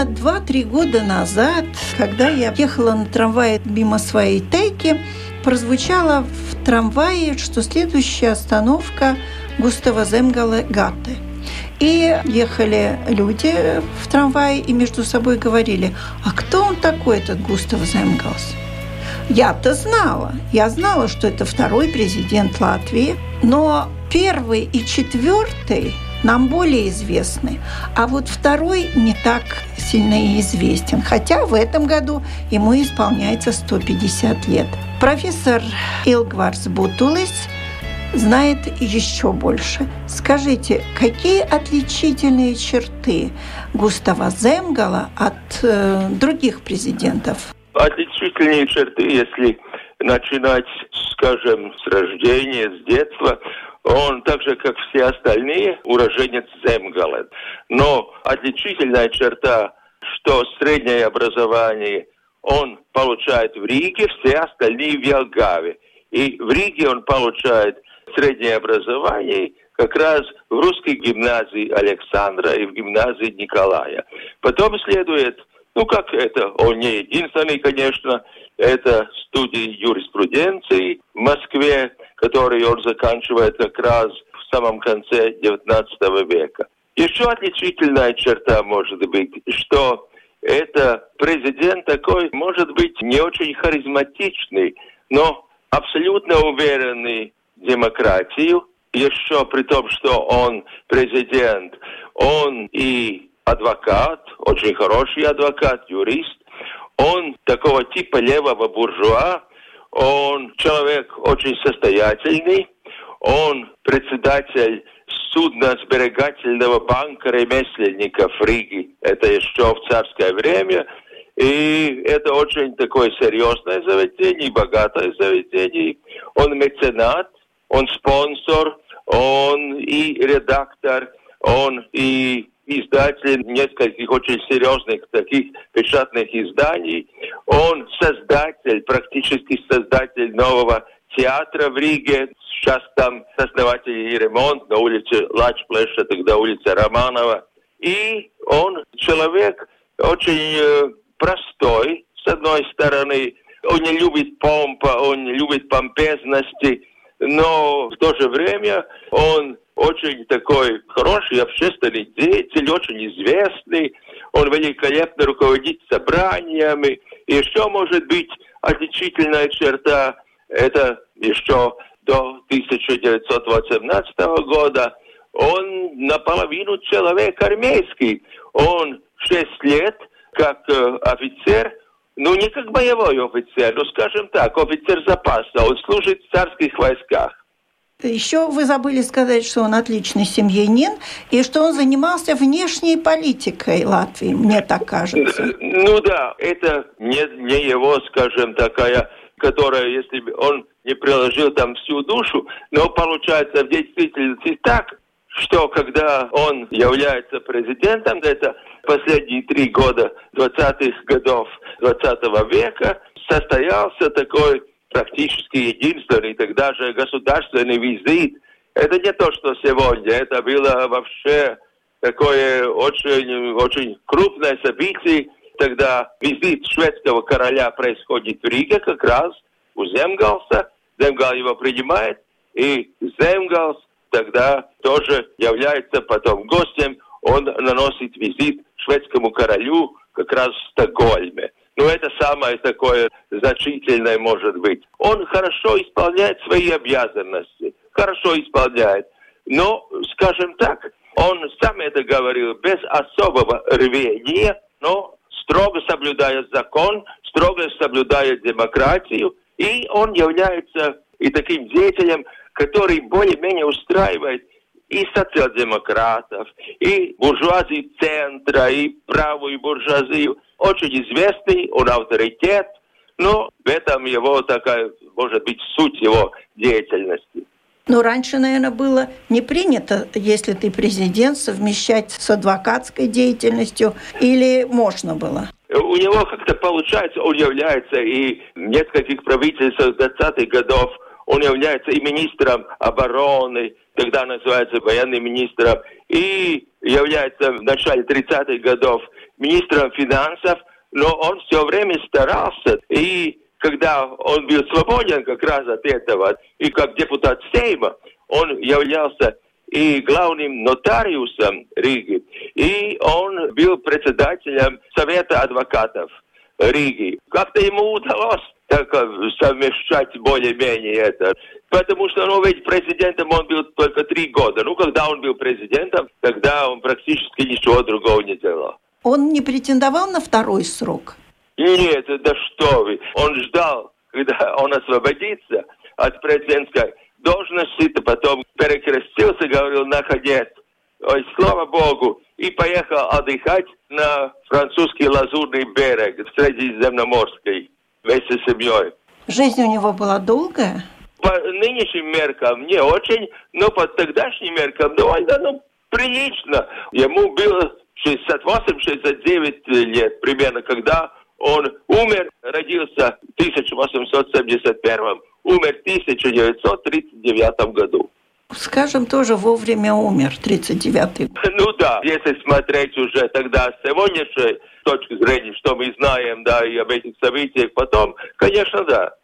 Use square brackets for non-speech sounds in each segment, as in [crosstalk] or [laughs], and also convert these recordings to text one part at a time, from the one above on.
Буквально 2-3 года назад, когда я ехала на трамвае мимо своей тейки, прозвучало в трамвае, что следующая остановка Густава Земгала Гатте. И ехали люди в трамвае и между собой говорили, а кто он такой, этот Густав Земгалс? Я-то знала. Я знала, что это второй президент Латвии. Но первый и четвертый нам более известны. А вот второй не так сильно известен, хотя в этом году ему исполняется 150 лет. Профессор Илгварс Бутулис знает еще больше. Скажите, какие отличительные черты Густава Земгала от э, других президентов? Отличительные черты, если начинать, скажем, с рождения, с детства, он так же, как все остальные, уроженец Земгален. Но отличительная черта, что среднее образование он получает в Риге, все остальные в Ялгаве. И в Риге он получает среднее образование как раз в русской гимназии Александра и в гимназии Николая. Потом следует, ну как это, он не единственный, конечно, это студии юриспруденции в Москве, который он заканчивает как раз в самом конце XIX века. Еще отличительная черта может быть, что это президент такой, может быть, не очень харизматичный, но абсолютно уверенный в демократию, еще при том, что он президент, он и адвокат, очень хороший адвокат, юрист, он такого типа левого буржуа, он человек очень состоятельный, он председатель судно-сберегательного банка ремесленников Риги. Это еще в царское время. И это очень такое серьезное заведение, богатое заведение. Он меценат, он спонсор, он и редактор, он и издатель нескольких очень серьезных таких печатных изданий. Он создатель, практически создатель нового театра в Риге. Сейчас там основатель и ремонт на улице Лачплеша, тогда улица Романова. И он человек очень э, простой, с одной стороны. Он не любит помпа, он не любит помпезности, но в то же время он очень такой хороший общественный деятель, очень известный. Он великолепно руководит собраниями. И еще может быть отличительная черта, это еще до 1918 года, он наполовину человек армейский. Он шесть лет как э, офицер, ну не как боевой офицер, но скажем так, офицер запаса. Он служит в царских войсках. Еще вы забыли сказать, что он отличный семьянин и что он занимался внешней политикой Латвии, мне так кажется. Ну да, это не, не его, скажем, такая, которая, если бы он не приложил там всю душу, но получается в действительности так, что когда он является президентом, это последние три года 20-х годов 20 века, состоялся такой практически единственный тогда же государственный визит. Это не то, что сегодня, это было вообще такое очень, очень крупное событие. Тогда визит шведского короля происходит в Риге как раз у Земгалса. Земгал его принимает, и Земгалс тогда тоже является потом гостем. Он наносит визит шведскому королю как раз в Стокгольме. Но ну, это самое такое значительное может быть. Он хорошо исполняет свои обязанности, хорошо исполняет. Но, скажем так, он сам это говорил без особого рвения, но строго соблюдая закон, строго соблюдает демократию, и он является и таким деятелем, который более-менее устраивает и социал-демократов, и буржуазию центра, и правую буржуазию. Очень известный, он авторитет, но в этом его такая, может быть, суть его деятельности. Но раньше, наверное, было не принято, если ты президент, совмещать с адвокатской деятельностью, или можно было? У него как-то получается, он является и нескольких правительствах 20-х годов, он является и министром обороны, тогда называется военным министром, и является в начале 30-х годов министром финансов, но он все время старался, и когда он был свободен как раз от этого, и как депутат Сейма, он являлся и главным нотариусом Риги, и он был председателем Совета адвокатов Риги. Как-то ему удалось так совмещать более-менее это. Потому что, ну, ведь президентом он был только три года. Ну, когда он был президентом, тогда он практически ничего другого не делал. Он не претендовал на второй срок? Нет, да что вы. Он ждал, когда он освободится от президентской должности, то потом перекрестился, говорил, наконец, ой, слава Богу, и поехал отдыхать на французский лазурный берег в Средиземноморской вместе с семьей. Жизнь у него была долгая? По нынешним меркам не очень, но по тогдашним меркам довольно ну, прилично. Ему было 68-69 лет примерно, когда он умер, родился в 1871, умер в 1939 году. Скажем, тоже вовремя умер, 39-й. Ну да, если смотреть уже тогда с сегодняшней точки зрения, что мы знаем, да, и об этих событиях потом, конечно, да.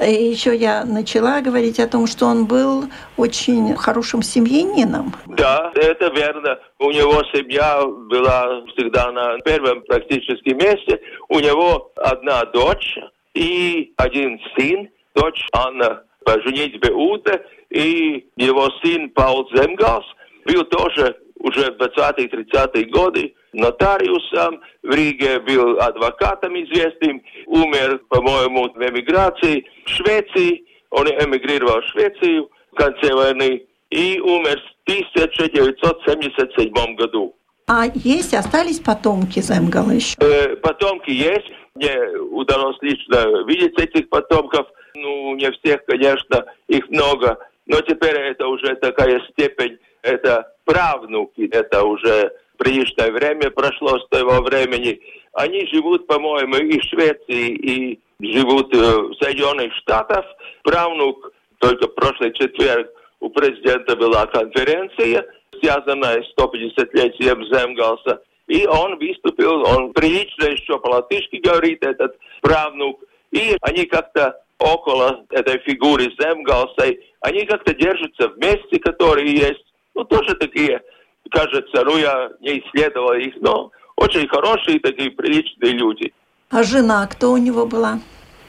И еще я начала говорить о том, что он был очень хорошим семьянином. Да, это верно. У него семья была всегда на первом практически месте. У него одна дочь и один сын. Дочь Анна по женитьбе Ута, и его сын Паул Земгалс был тоже уже в 20-30-е годы нотариусом, в Риге был адвокатом известным, умер, по-моему, в эмиграции Швеции, он эмигрировал в Швецию в конце войны и умер в 1977 году. А есть, остались потомки Земгала еще? Э, потомки есть. Мне удалось лично видеть этих потомков. Ну, не всех, конечно, их много. Но теперь это уже такая степень, это правнуки, это уже приличное время прошло с того времени. Они живут, по-моему, и в Швеции, и живут э, в Соединенных Штатах. Правнук только прошлый четверг у президента была конференция, связанная с 150-летием Земгалса. И он выступил, он прилично еще по-латышски говорит, этот правнук. И они как-то около этой фигуры Земгалса, они как-то держатся вместе, которые есть. Ну, тоже такие кажется, ну я не исследовал их, но очень хорошие такие приличные люди. А жена кто у него была?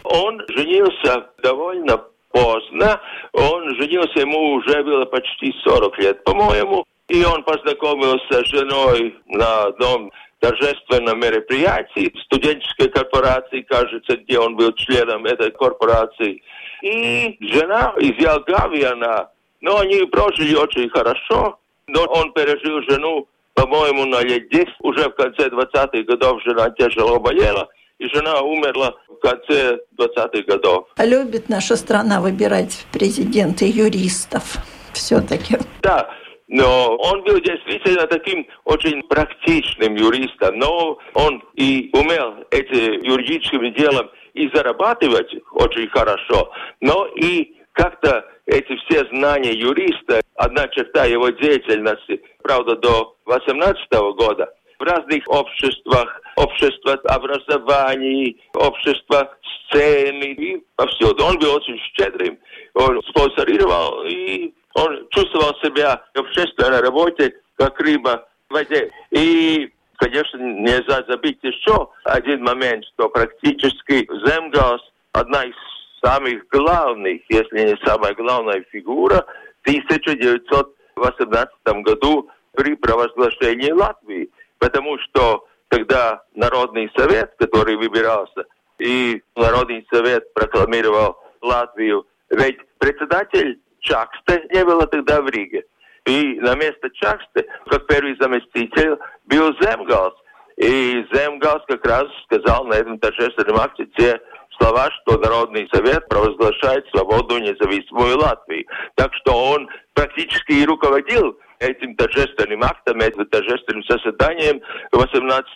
Он женился довольно поздно. Он женился, ему уже было почти 40 лет, по-моему. И он познакомился с женой на одном торжественном мероприятии студенческой корпорации, кажется, где он был членом этой корпорации. И жена из Ялгави, она, но они прожили очень хорошо. Но он пережил жену, по-моему, на лет 10. Уже в конце 20-х годов жена тяжело болела, и жена умерла в конце 20-х годов. Любит наша страна выбирать президенты юристов все-таки. Да, но он был действительно таким очень практичным юристом, но он и умел этим юридическим делом и зарабатывать очень хорошо, но и как-то эти все знания юриста, одна черта его деятельности, правда, до 18 года, в разных обществах, общество образований, общество сцены и повсюду. Он был очень щедрым, он спонсорировал, и он чувствовал себя в общественной работе, как рыба в воде. И конечно, нельзя забыть еще один момент, что практически Земгас одна из самых главных, если не самая главная фигура в 1918 году при провозглашении Латвии. Потому что тогда Народный совет, который выбирался, и Народный совет прокламировал Латвию. Ведь председатель Чаксте не было тогда в Риге. И на место Чаксте, как первый заместитель, был Земгалс. И Земгалс как раз сказал на этом торжественном акте те слова, что Народный совет провозглашает свободу независимую Латвии. Так что он практически и руководил этим торжественным актом, этим торжественным заседанием 18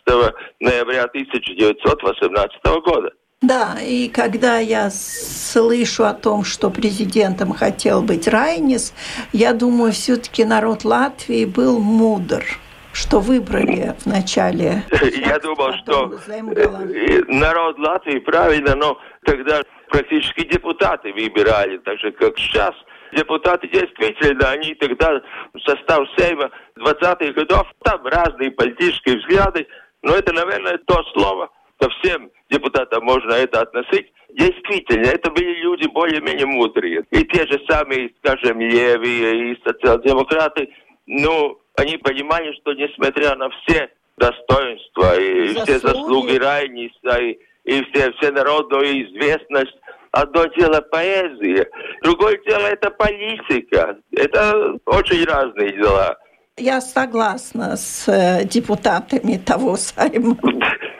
ноября 1918 года. Да, и когда я слышу о том, что президентом хотел быть Райнис, я думаю, все-таки народ Латвии был мудр что выбрали в начале. [laughs] Я думал, что э, народ Латвии правильно, но тогда практически депутаты выбирали, так же как сейчас. Депутаты действительно, они тогда состав Сейма 20-х годов, там разные политические взгляды, но это, наверное, то слово, ко всем депутатам можно это относить. Действительно, это были люди более-менее мудрые. И те же самые, скажем, левые и социал-демократы, ну, они понимали, что несмотря на все достоинства и заслуги. все заслуги Райниса и, и все, все народную известность, одно дело поэзия, другое дело это политика. Это очень разные дела. Я согласна с э, депутатами того Сайма.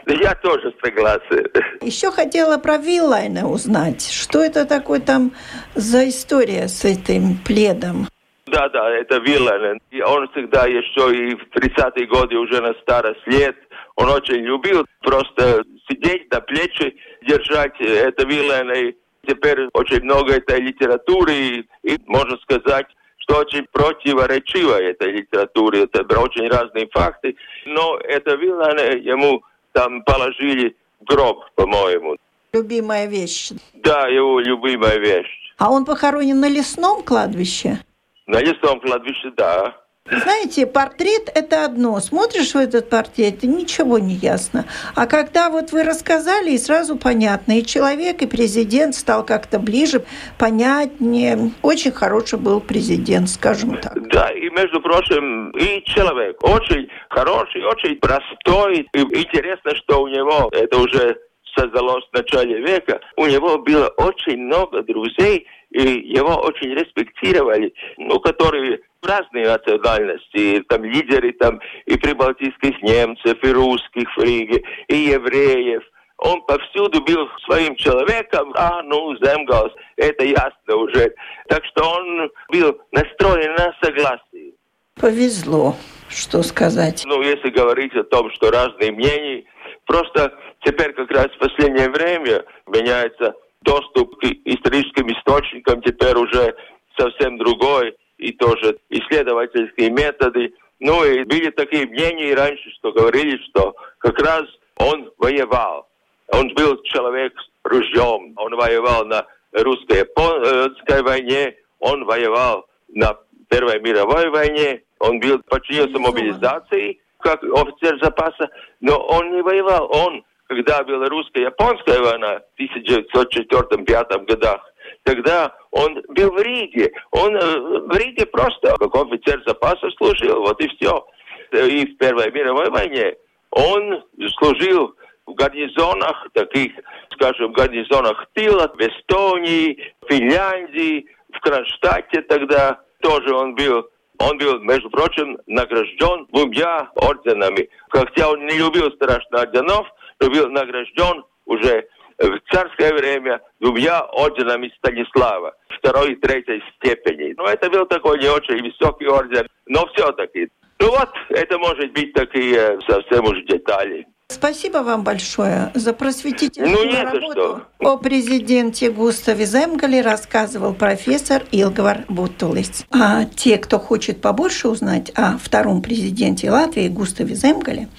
Я тоже согласен. Еще хотела про Виллайна узнать. Что это такое там за история с этим пледом? Да, да, это Вилланен. И он всегда еще и в 30-е годы уже на старость лет, он очень любил просто сидеть на плечи, держать это Вилланен. И теперь очень много этой литературы, и, можно сказать, что очень противоречиво этой литературе. Это очень разные факты. Но это Вилланен ему там положили гроб, по-моему. Любимая вещь. Да, его любимая вещь. А он похоронен на лесном кладбище? На лесном кладбище, да. Знаете, портрет – это одно. Смотришь в этот портрет, и ничего не ясно. А когда вот вы рассказали, и сразу понятно. И человек, и президент стал как-то ближе, понятнее. Очень хороший был президент, скажем так. Да, и, между прочим, и человек очень хороший, очень простой. И интересно, что у него это уже создалось в начале века. У него было очень много друзей – и его очень респектировали, ну, которые разные национальности, там лидеры там и прибалтийских немцев, и русских в Риге, и евреев. Он повсюду был своим человеком, а ну, Земгалс, это ясно уже. Так что он был настроен на согласие. Повезло, что сказать. Ну, если говорить о том, что разные мнения, просто теперь как раз в последнее время меняется доступ к историческим источникам теперь уже совсем другой, и тоже исследовательские методы. Ну и были такие мнения раньше, что говорили, что как раз он воевал. Он был человек с ружьем, он воевал на русско-японской войне, он воевал на Первой мировой войне, он был подчинился мобилизации как офицер запаса, но он не воевал, он когда была русско-японская война в 1904-1905 годах, тогда он был в Риге. Он э, в Риге просто как офицер запаса служил, вот и все. И в Первой мировой войне он служил в гарнизонах, таких, скажем, гарнизонах тыла, в Эстонии, Финляндии, в Кронштадте тогда тоже он был. Он был, между прочим, награжден двумя орденами. Хотя он не любил страшно орденов, был награжден уже в царское время двумя орденами Станислава, второй и третьей степени. Но это был такой не очень высокий орден, но все-таки. Ну вот, это может быть такие совсем уж детали. Спасибо вам большое за просветительную ну, работу. Что. О президенте Густаве Земгале рассказывал профессор Илгвар Бутулис. А те, кто хочет побольше узнать о втором президенте Латвии Густаве Земгале,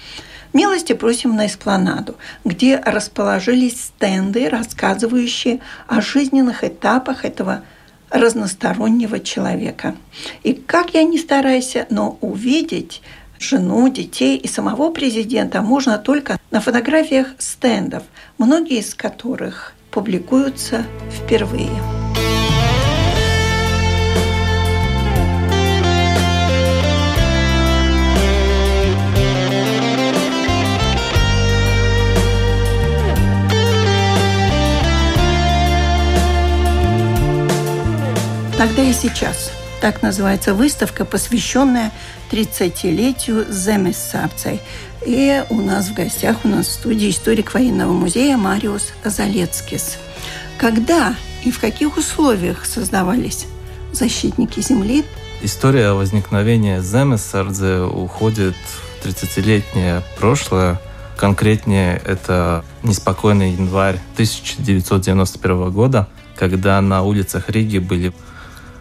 Милости просим на эспланаду, где расположились стенды, рассказывающие о жизненных этапах этого разностороннего человека. И как я не стараюсь, но увидеть жену, детей и самого президента можно только на фотографиях стендов, многие из которых публикуются впервые. Тогда и сейчас. Так называется выставка, посвященная 30-летию Земессарцей. И у нас в гостях, у нас в студии историк военного музея Мариус Залецкис. Когда и в каких условиях создавались защитники Земли? История возникновения Земессардзе уходит в 30-летнее прошлое. Конкретнее это неспокойный январь 1991 года, когда на улицах Риги были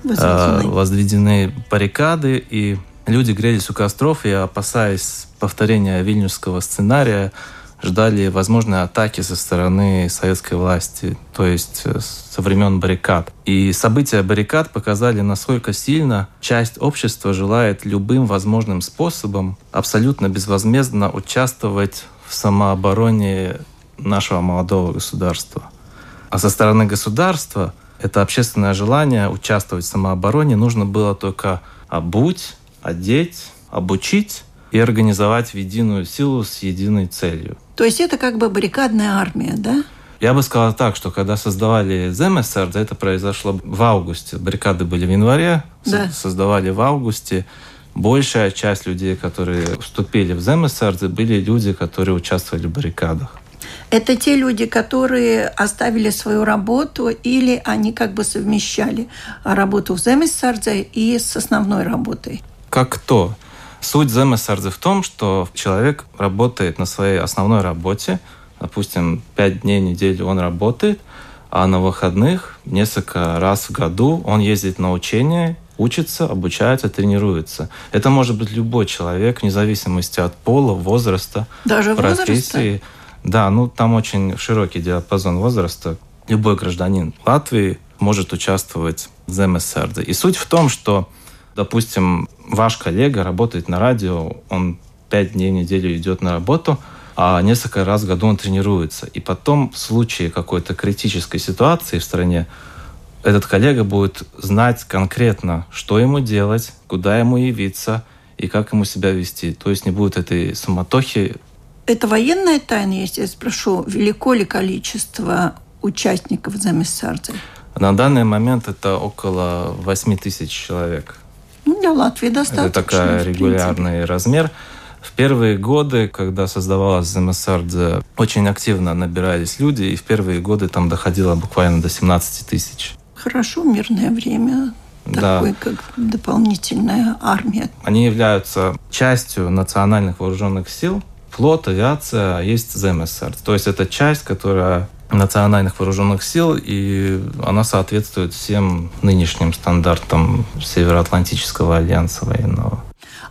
возведены, возведены баррикады, и люди грелись у костров и, опасаясь повторения вильнюсского сценария, ждали возможной атаки со стороны советской власти, то есть э, со времен баррикад. И события баррикад показали, насколько сильно часть общества желает любым возможным способом абсолютно безвозмездно участвовать в самообороне нашего молодого государства. А со стороны государства это общественное желание участвовать в самообороне нужно было только обуть, одеть, обучить и организовать в единую силу с единой целью. То есть это как бы баррикадная армия, да? Я бы сказал так, что когда создавали ЗМСР, это произошло в августе. Баррикады были в январе, да. создавали в августе. Большая часть людей, которые вступили в ЗМСР, были люди, которые участвовали в баррикадах. Это те люди, которые оставили свою работу или они как бы совмещали работу в Земесардзе и с основной работой? Как кто? Суть Земесардзе в том, что человек работает на своей основной работе, допустим, пять дней в неделю он работает, а на выходных несколько раз в году он ездит на учения, учится, обучается, тренируется. Это может быть любой человек, вне зависимости от пола, возраста, Даже профессии. Возраста? Да, ну там очень широкий диапазон возраста. Любой гражданин Латвии может участвовать в ЗМСРД. И суть в том, что, допустим, ваш коллега работает на радио, он пять дней в неделю идет на работу, а несколько раз в году он тренируется. И потом в случае какой-то критической ситуации в стране этот коллега будет знать конкретно, что ему делать, куда ему явиться и как ему себя вести. То есть не будет этой суматохи это военная тайна, если я спрошу, велико ли количество участников Замиссардзе? На данный момент это около 8 тысяч человек. Ну, для Латвии достаточно. Это такой регулярный размер. В первые годы, когда создавалась Замиссардзе, очень активно набирались люди, и в первые годы там доходило буквально до 17 тысяч. Хорошо, мирное время такой, да. как дополнительная армия. Они являются частью национальных вооруженных сил, флот, авиация, есть ЗМСР. То есть это часть, которая национальных вооруженных сил, и она соответствует всем нынешним стандартам Североатлантического альянса военного.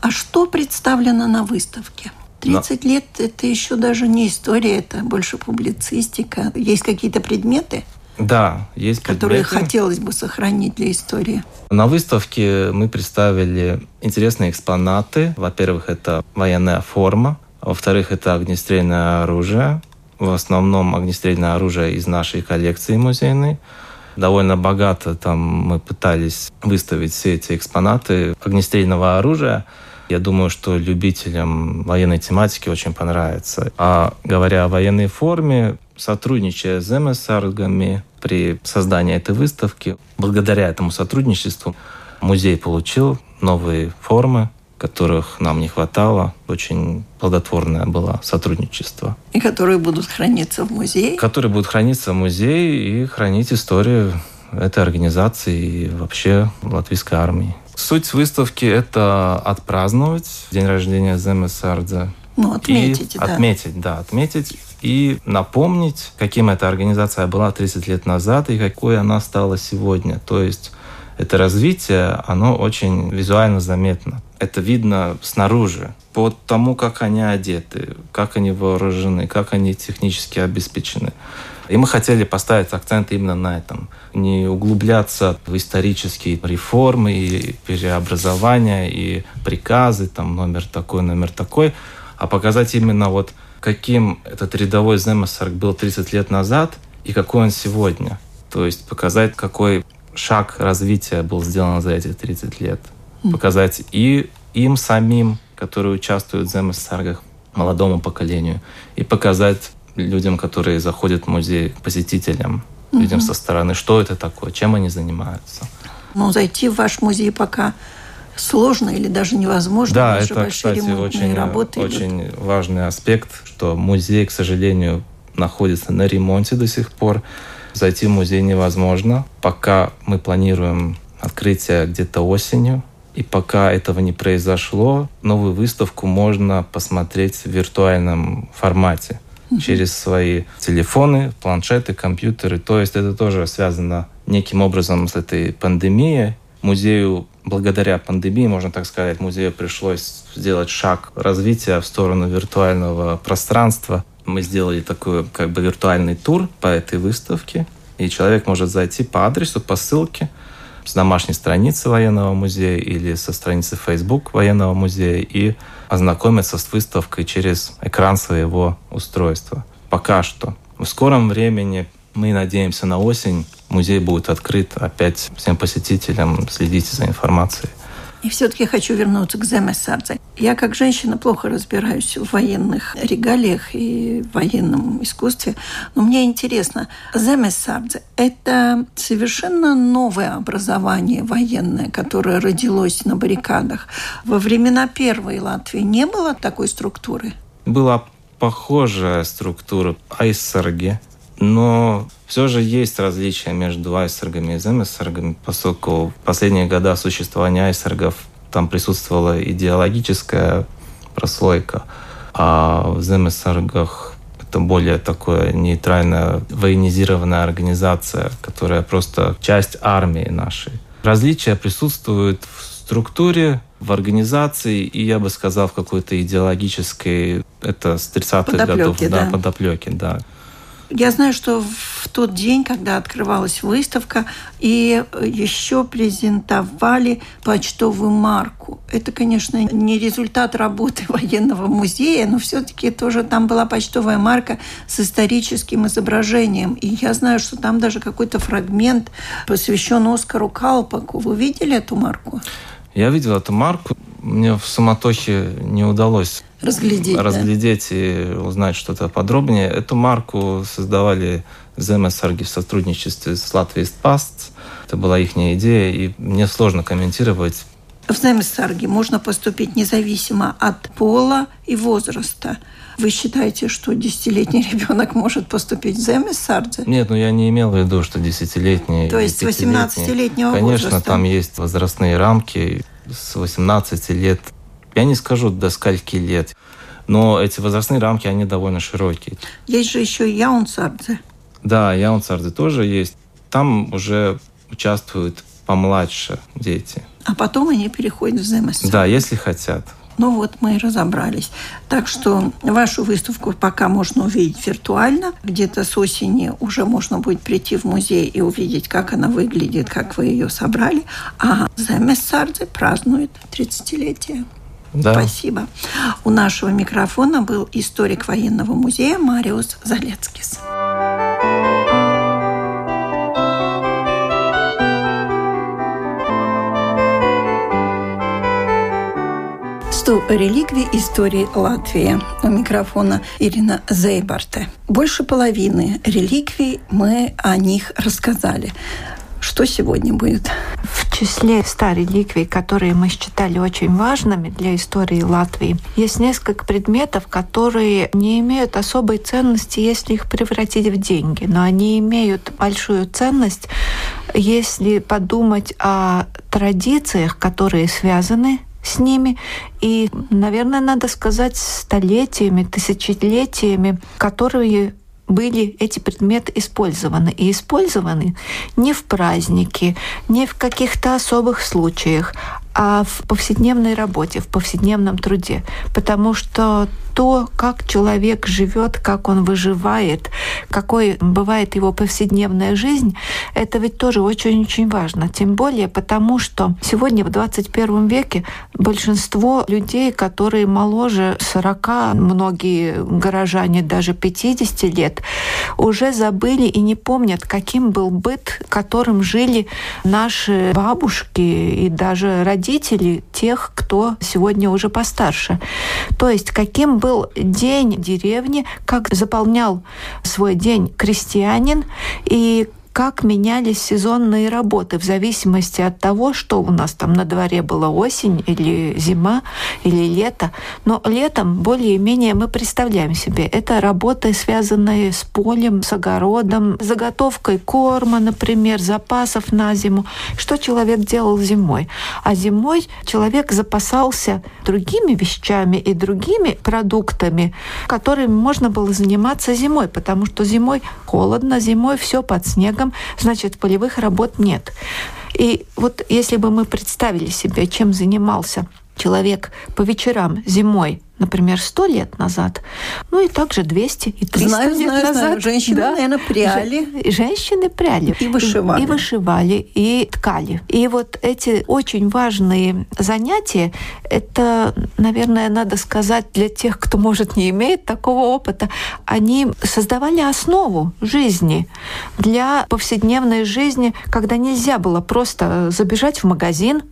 А что представлено на выставке? 30 Но... лет – это еще даже не история, это больше публицистика. Есть какие-то предметы? Да, есть Которые предметы. хотелось бы сохранить для истории. На выставке мы представили интересные экспонаты. Во-первых, это военная форма, во-вторых, это огнестрельное оружие. В основном огнестрельное оружие из нашей коллекции музейной. Довольно богато там мы пытались выставить все эти экспонаты огнестрельного оружия. Я думаю, что любителям военной тематики очень понравится. А говоря о военной форме, сотрудничая с МСРГами при создании этой выставки, благодаря этому сотрудничеству музей получил новые формы, которых нам не хватало. Очень плодотворное было сотрудничество. И которые будут храниться в музее? Которые будут храниться в музее и хранить историю этой организации и вообще латвийской армии. Суть выставки – это отпраздновать день рождения Земесардзе. Ну, отметить, и да. Отметить, да, отметить и напомнить, каким эта организация была 30 лет назад и какой она стала сегодня. То есть это развитие, оно очень визуально заметно. Это видно снаружи, по тому, как они одеты, как они вооружены, как они технически обеспечены. И мы хотели поставить акцент именно на этом. Не углубляться в исторические реформы и преобразования, и приказы, там номер такой, номер такой, а показать именно вот каким этот рядовой Земесарк был 30 лет назад и какой он сегодня. То есть показать, какой шаг развития был сделан за эти 30 лет. Показать и им самим, которые участвуют в земесаргах, молодому поколению, и показать людям, которые заходят в музей, посетителям, людям со стороны, что это такое, чем они занимаются. Ну, зайти в ваш музей пока сложно или даже невозможно. Да, это, кстати, очень, работы очень идут. важный аспект, что музей, к сожалению, находится на ремонте до сих пор. Зайти в музей невозможно. Пока мы планируем открытие где-то осенью, и пока этого не произошло, новую выставку можно посмотреть в виртуальном формате через свои телефоны, планшеты, компьютеры. То есть это тоже связано неким образом с этой пандемией. Музею, благодаря пандемии, можно так сказать, музею пришлось сделать шаг развития в сторону виртуального пространства. Мы сделали такой как бы виртуальный тур по этой выставке, и человек может зайти по адресу, по ссылке с домашней страницы военного музея или со страницы Facebook военного музея и ознакомиться с выставкой через экран своего устройства. Пока что. В скором времени мы надеемся на осень музей будет открыт опять всем посетителям. Следите за информацией. И все-таки хочу вернуться к Земесардзе. Я как женщина плохо разбираюсь в военных регалиях и военном искусстве, но мне интересно, Земесардзе – это совершенно новое образование военное, которое родилось на баррикадах. Во времена Первой Латвии не было такой структуры? Была похожая структура айсерги, но все же есть различия между айсергами и земесергами, поскольку в последние годы существования айсергов там присутствовала идеологическая прослойка, а в земесергах это более такое нейтральная военизированная организация, которая просто часть армии нашей. Различия присутствуют в структуре, в организации и, я бы сказал, в какой-то идеологической, это с 30-х годов, да, да, подоплеки, да. Я знаю, что в тот день, когда открывалась выставка, и еще презентовали почтовую марку. Это, конечно, не результат работы [laughs] военного музея, но все-таки тоже там была почтовая марка с историческим изображением. И я знаю, что там даже какой-то фрагмент посвящен Оскару Калпаку. Вы видели эту марку? Я видел эту марку. Мне в суматохе не удалось разглядеть, разглядеть да? и узнать что-то подробнее. Эту марку создавали ЗМСРГ в сотрудничестве с Латвией Паст. Это была их идея, и мне сложно комментировать. В ЗМСРГе можно поступить независимо от пола и возраста. Вы считаете, что десятилетний [laughs] ребенок может поступить в ЗМСРД? Нет, ну я не имел в виду, что десятилетний. То есть 18-летнего Конечно, возраста. там есть возрастные рамки с 18 лет я не скажу до скольки лет, но эти возрастные рамки, они довольно широкие. Есть же еще и яунцардзе. Да, яунцардзе тоже есть. Там уже участвуют помладше дети. А потом они переходят в ЗМС. Да, если хотят. Ну вот мы и разобрались. Так что вашу выставку пока можно увидеть виртуально. Где-то с осени уже можно будет прийти в музей и увидеть, как она выглядит, как вы ее собрали. А ЗМС Сардзе празднует 30-летие. Да. Спасибо. У нашего микрофона был историк военного музея Мариус Залецкис. Стол реликвий истории Латвии. У микрофона Ирина Зейбарте. Больше половины реликвий мы о них рассказали. Что сегодня будет? В числе ста реликвий, которые мы считали очень важными для истории Латвии, есть несколько предметов, которые не имеют особой ценности, если их превратить в деньги, но они имеют большую ценность, если подумать о традициях, которые связаны с ними. И, наверное, надо сказать, столетиями, тысячелетиями, которые были эти предметы использованы. И использованы не в праздники, не в каких-то особых случаях, а в повседневной работе, в повседневном труде. Потому что то, как человек живет, как он выживает, какой бывает его повседневная жизнь, это ведь тоже очень-очень важно. Тем более потому, что сегодня в 21 веке большинство людей, которые моложе 40, многие горожане даже 50 лет, уже забыли и не помнят, каким был быт, которым жили наши бабушки и даже родители тех, кто сегодня уже постарше. То есть каким был был день деревни, как заполнял свой день крестьянин. И как менялись сезонные работы в зависимости от того, что у нас там на дворе была осень или зима или лето. Но летом более-менее мы представляем себе, это работы, связанные с полем, с огородом, заготовкой корма, например, запасов на зиму. Что человек делал зимой? А зимой человек запасался другими вещами и другими продуктами, которыми можно было заниматься зимой, потому что зимой холодно, зимой все под снегом, значит, полевых работ нет. И вот если бы мы представили себе, чем занимался человек по вечерам зимой например, сто лет назад, ну и также 200 и 300 знаю, лет знаю, назад. Знаю. Женщины, да. наверное, пряли. Женщины пряли. И вышивали. И, и вышивали, и ткали. И вот эти очень важные занятия, это, наверное, надо сказать для тех, кто, может, не имеет такого опыта, они создавали основу жизни для повседневной жизни, когда нельзя было просто забежать в магазин,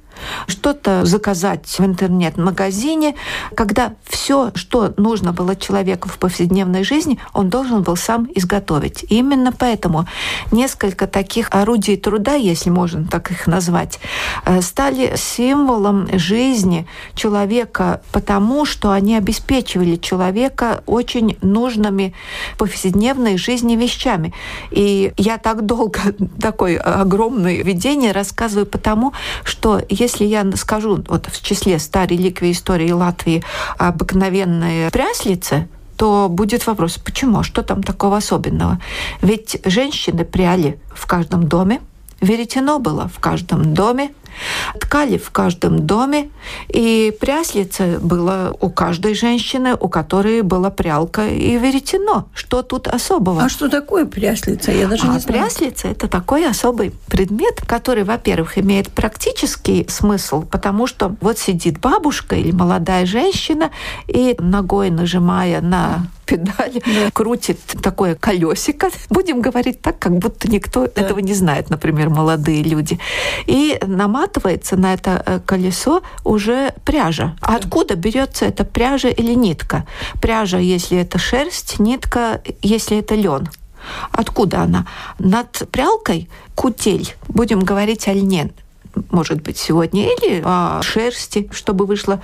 что-то заказать в интернет-магазине, когда все, что нужно было человеку в повседневной жизни, он должен был сам изготовить. И именно поэтому несколько таких орудий труда, если можно так их назвать, э, стали символом жизни человека, потому что они обеспечивали человека очень нужными повседневной жизни вещами. И я так долго [laughs] такое огромное видение рассказываю потому, что если если я скажу вот в числе 100 реликвий истории Латвии обыкновенные пряслицы, то будет вопрос, почему, что там такого особенного? Ведь женщины пряли в каждом доме, веретено было в каждом доме, Ткали в каждом доме, и пряслица была у каждой женщины, у которой была прялка и веретено. Что тут особого? А что такое пряслица? Я даже а не знаю. Пряслица – это такой особый предмет, который, во-первых, имеет практический смысл, потому что вот сидит бабушка или молодая женщина и ногой нажимая на педали, да. крутит такое колесико. Будем говорить так, как будто никто да. этого не знает, например, молодые люди. И наматывается на это э, колесо уже пряжа. Да. Откуда берется эта пряжа или нитка? Пряжа, если это шерсть, нитка, если это лен. Откуда она? Над прялкой кутель, будем говорить о льне, может быть, сегодня, или о шерсти, чтобы вышла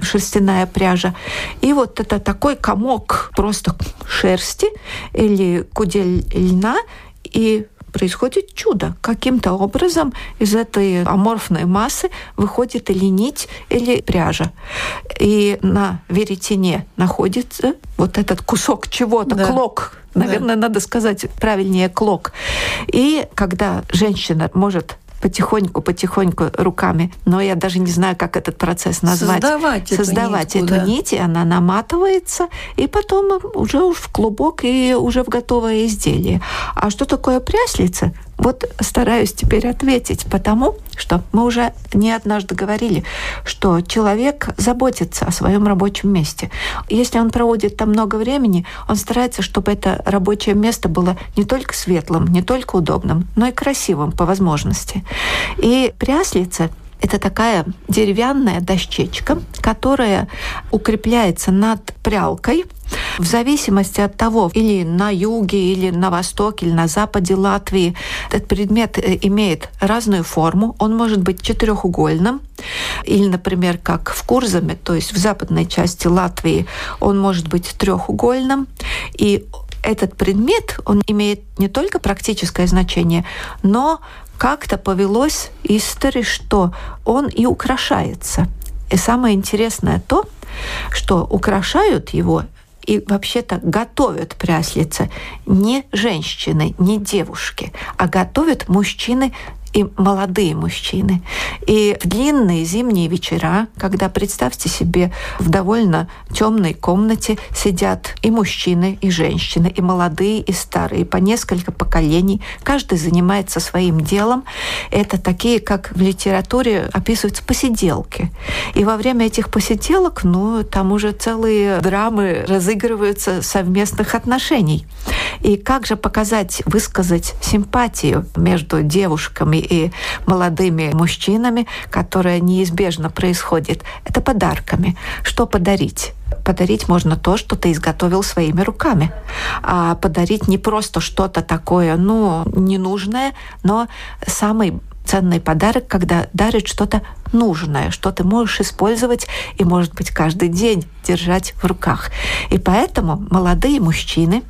шерстяная пряжа. И вот это такой комок просто шерсти или кудель льна, и происходит чудо. Каким-то образом из этой аморфной массы выходит или нить, или пряжа. И на веретене находится вот этот кусок чего-то, да. клок. Наверное, да. надо сказать правильнее клок. И когда женщина может потихоньку-потихоньку руками, но я даже не знаю, как этот процесс назвать. Создавать, Создавать эту, нитку, эту да. нить, и она наматывается, и потом уже в клубок и уже в готовое изделие. А что такое пряслица? Вот стараюсь теперь ответить, потому что мы уже не однажды говорили, что человек заботится о своем рабочем месте. Если он проводит там много времени, он старается, чтобы это рабочее место было не только светлым, не только удобным, но и красивым по возможности. И пряслица это такая деревянная дощечка, которая укрепляется над прялкой. В зависимости от того, или на юге, или на востоке, или на западе Латвии, этот предмет э, имеет разную форму. Он может быть четырехугольным, или, например, как в Курзаме, то есть в западной части Латвии, он может быть трехугольным. И этот предмет, он имеет не только практическое значение, но как-то повелось истори, что он и украшается. И самое интересное то, что украшают его и вообще-то готовят пряслица не женщины, не девушки, а готовят мужчины и молодые мужчины. И в длинные зимние вечера, когда, представьте себе, в довольно темной комнате сидят и мужчины, и женщины, и молодые, и старые, по несколько поколений, каждый занимается своим делом. Это такие, как в литературе описываются посиделки. И во время этих посиделок, ну, там уже целые драмы разыгрываются совместных отношений. И как же показать, высказать симпатию между девушками и молодыми мужчинами, которая неизбежно происходит? Это подарками. Что подарить? подарить можно то, что ты изготовил своими руками. А подарить не просто что-то такое, ну, ненужное, но самый ценный подарок, когда дарит что-то нужное, что ты можешь использовать и, может быть, каждый день держать в руках. И поэтому молодые мужчины,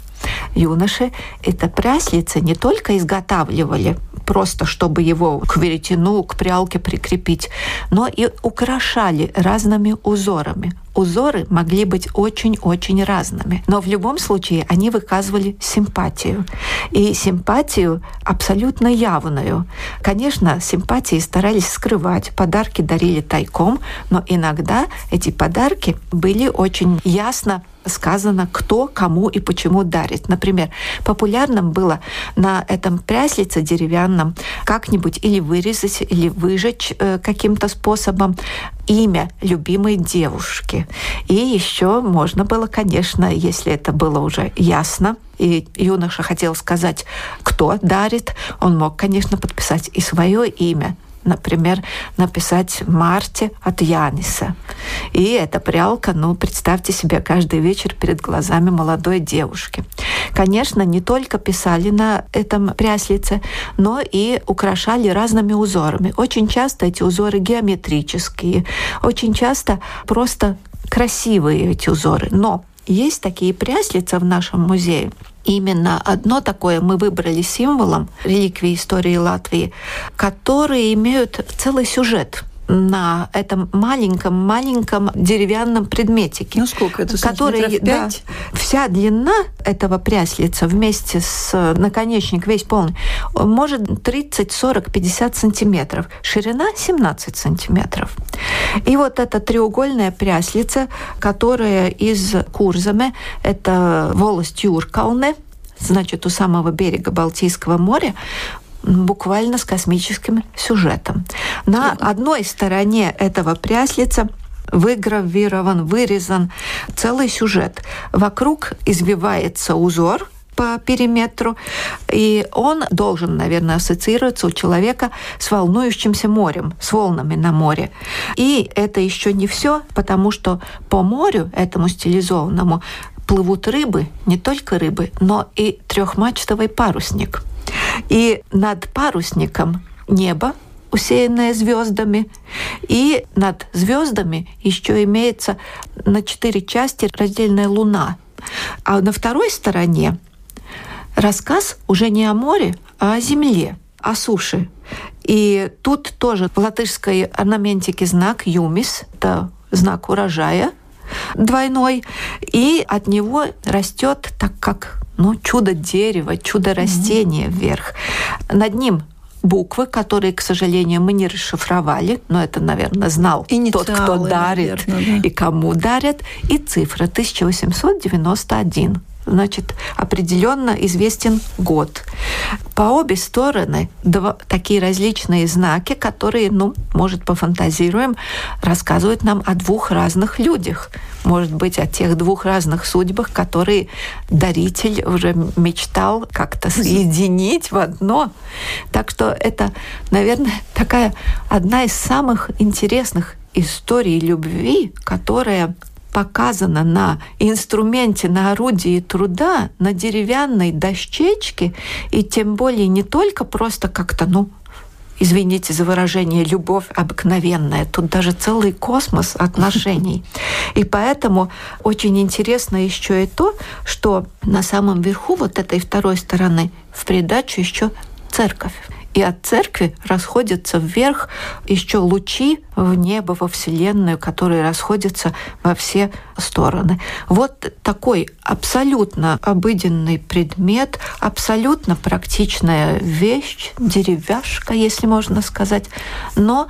юноши, это пряслицы не только изготавливали просто чтобы его к веретену, к прялке прикрепить, но и украшали разными узорами узоры могли быть очень-очень разными. Но в любом случае они выказывали симпатию. И симпатию абсолютно явную. Конечно, симпатии старались скрывать, подарки дарили тайком, но иногда эти подарки были очень ясно сказано, кто, кому и почему дарит. Например, популярным было на этом пряслице деревянном как-нибудь или вырезать, или выжечь э, каким-то способом имя любимой девушки. И еще можно было, конечно, если это было уже ясно, и юноша хотел сказать, кто дарит, он мог, конечно, подписать и свое имя например, написать Марте от Яниса. И эта прялка, ну, представьте себе, каждый вечер перед глазами молодой девушки. Конечно, не только писали на этом пряслице, но и украшали разными узорами. Очень часто эти узоры геометрические, очень часто просто красивые эти узоры. Но есть такие пряслица в нашем музее, именно одно такое мы выбрали символом реликвии истории Латвии, которые имеют целый сюжет на этом маленьком-маленьком деревянном предметике. Ну сколько это, который, да, Вся длина этого пряслица вместе с наконечник весь полный может 30, 40, 50 сантиметров. Ширина 17 сантиметров. И вот эта треугольная пряслица, которая из Курзаме, это волость Юркалне, значит, у самого берега Балтийского моря, буквально с космическим сюжетом. На одной стороне этого пряслица выгравирован, вырезан целый сюжет. Вокруг извивается узор, по периметру, и он должен, наверное, ассоциироваться у человека с волнующимся морем, с волнами на море. И это еще не все, потому что по морю, этому стилизованному, плывут рыбы, не только рыбы, но и трехмачтовый парусник – и над парусником небо, усеянное звездами, и над звездами еще имеется на четыре части раздельная луна. А на второй стороне рассказ уже не о море, а о земле, о суше. И тут тоже в латышской орнаментике знак «юмис», это знак урожая двойной, и от него растет, так как ну, чудо дерева, чудо растения mm-hmm. вверх. Над ним буквы, которые, к сожалению, мы не расшифровали, но это, наверное, знал Инициалы, тот, кто дарит наверное, да. и кому дарят, и цифра 1891 значит, определенно известен год. По обе стороны два, такие различные знаки, которые, ну, может, пофантазируем, рассказывают нам о двух разных людях. Может быть, о тех двух разных судьбах, которые даритель уже мечтал как-то соединить в одно. Так что это, наверное, такая одна из самых интересных историй любви, которая показано на инструменте, на орудии труда, на деревянной дощечке, и тем более не только просто как-то, ну, извините за выражение, любовь обыкновенная. Тут даже целый космос отношений. И поэтому очень интересно еще и то, что на самом верху вот этой второй стороны в придачу еще церковь и от церкви расходятся вверх еще лучи в небо, во Вселенную, которые расходятся во все стороны. Вот такой абсолютно обыденный предмет, абсолютно практичная вещь, деревяшка, если можно сказать, но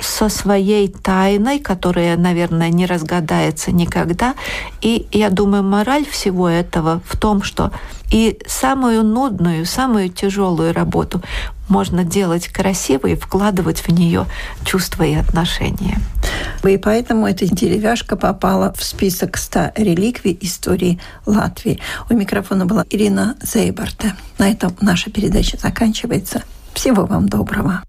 со своей тайной, которая, наверное, не разгадается никогда. И я думаю, мораль всего этого в том, что и самую нудную, самую тяжелую работу можно делать красиво и вкладывать в нее чувства и отношения. И поэтому эта деревяшка попала в список 100 реликвий истории Латвии. У микрофона была Ирина Зейбарта. На этом наша передача заканчивается. Всего вам доброго.